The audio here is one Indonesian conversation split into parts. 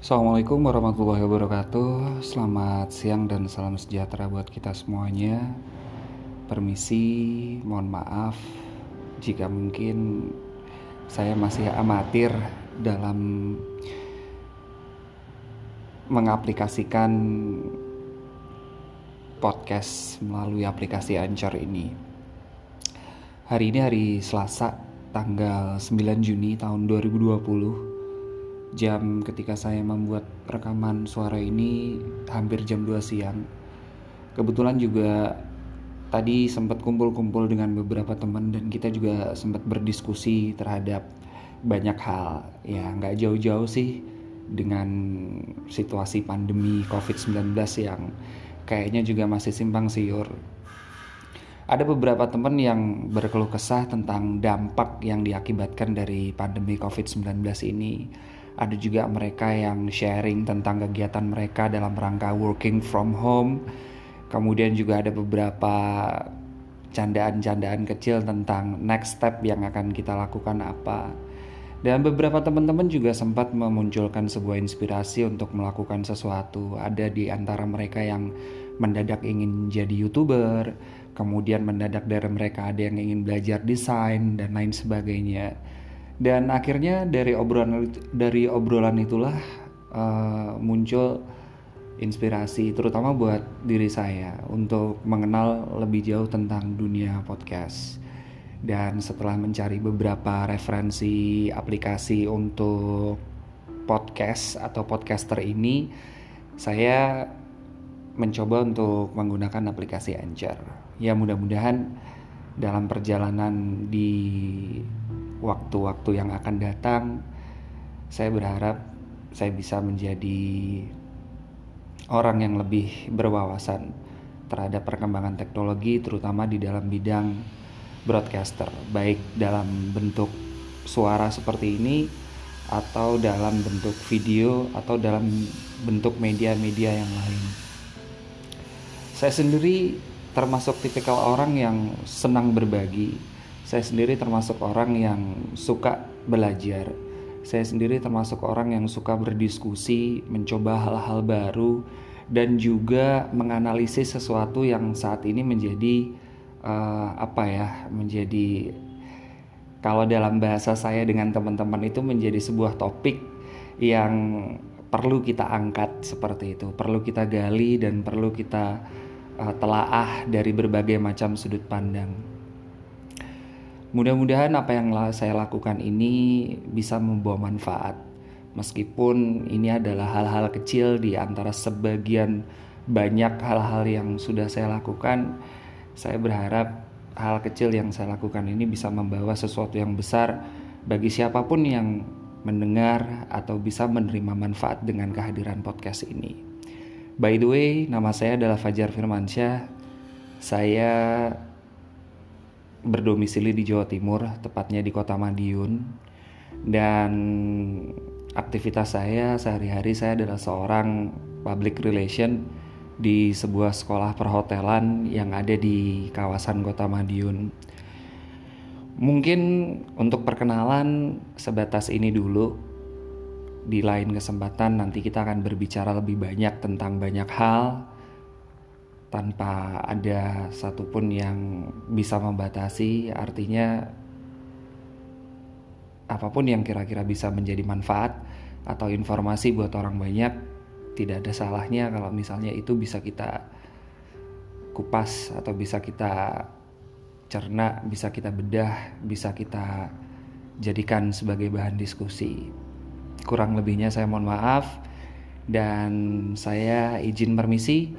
Assalamualaikum warahmatullahi wabarakatuh. Selamat siang dan salam sejahtera buat kita semuanya. Permisi, mohon maaf Jika mungkin saya masih amatir dalam mengaplikasikan podcast melalui aplikasi Anchor ini. Hari ini hari Selasa tanggal 9 Juni tahun 2020 jam ketika saya membuat rekaman suara ini hampir jam 2 siang. Kebetulan juga tadi sempat kumpul-kumpul dengan beberapa teman dan kita juga sempat berdiskusi terhadap banyak hal. Ya nggak jauh-jauh sih dengan situasi pandemi COVID-19 yang kayaknya juga masih simpang siur. Ada beberapa teman yang berkeluh kesah tentang dampak yang diakibatkan dari pandemi COVID-19 ini ada juga mereka yang sharing tentang kegiatan mereka dalam rangka working from home. Kemudian juga ada beberapa candaan-candaan kecil tentang next step yang akan kita lakukan apa. Dan beberapa teman-teman juga sempat memunculkan sebuah inspirasi untuk melakukan sesuatu. Ada di antara mereka yang mendadak ingin jadi YouTuber, kemudian mendadak dari mereka ada yang ingin belajar desain dan lain sebagainya dan akhirnya dari obrolan dari obrolan itulah uh, muncul inspirasi terutama buat diri saya untuk mengenal lebih jauh tentang dunia podcast. Dan setelah mencari beberapa referensi aplikasi untuk podcast atau podcaster ini saya mencoba untuk menggunakan aplikasi Anchor. Ya mudah-mudahan dalam perjalanan di waktu-waktu yang akan datang saya berharap saya bisa menjadi orang yang lebih berwawasan terhadap perkembangan teknologi terutama di dalam bidang broadcaster baik dalam bentuk suara seperti ini atau dalam bentuk video atau dalam bentuk media-media yang lain. Saya sendiri termasuk tipikal orang yang senang berbagi saya sendiri termasuk orang yang suka belajar. Saya sendiri termasuk orang yang suka berdiskusi, mencoba hal-hal baru, dan juga menganalisis sesuatu yang saat ini menjadi uh, apa ya, menjadi kalau dalam bahasa saya dengan teman-teman itu menjadi sebuah topik yang perlu kita angkat seperti itu, perlu kita gali dan perlu kita uh, telaah dari berbagai macam sudut pandang. Mudah-mudahan apa yang saya lakukan ini bisa membawa manfaat. Meskipun ini adalah hal-hal kecil di antara sebagian banyak hal-hal yang sudah saya lakukan, saya berharap hal kecil yang saya lakukan ini bisa membawa sesuatu yang besar bagi siapa pun yang mendengar atau bisa menerima manfaat dengan kehadiran podcast ini. By the way, nama saya adalah Fajar Firmansyah. Saya berdomisili di Jawa Timur, tepatnya di Kota Madiun. Dan aktivitas saya sehari-hari saya adalah seorang public relation di sebuah sekolah perhotelan yang ada di kawasan Kota Madiun. Mungkin untuk perkenalan sebatas ini dulu. Di lain kesempatan nanti kita akan berbicara lebih banyak tentang banyak hal tanpa ada satupun yang bisa membatasi artinya apa pun yang kira-kira bisa menjadi manfaat atau informasi buat orang banyak tidak ada salahnya kalau misalnya itu bisa kita kupas atau bisa kita cerna, bisa kita bedah, bisa kita jadikan sebagai bahan diskusi. Kurang lebihnya saya mohon maaf dan saya izin permisi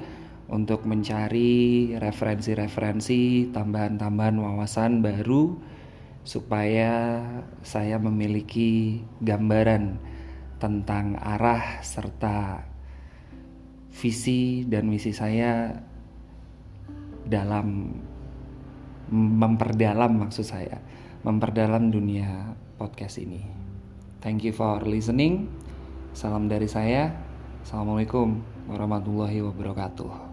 untuk mencari referensi-referensi, tambahan-tambahan wawasan baru supaya saya memiliki gambaran tentang arah serta visi dan misi saya dalam memperdalam maksud saya memperdalam dunia podcast ini. Thank you for listening. Salam dari saya. Assalamualaikum warahmatullahi wabarakatuh.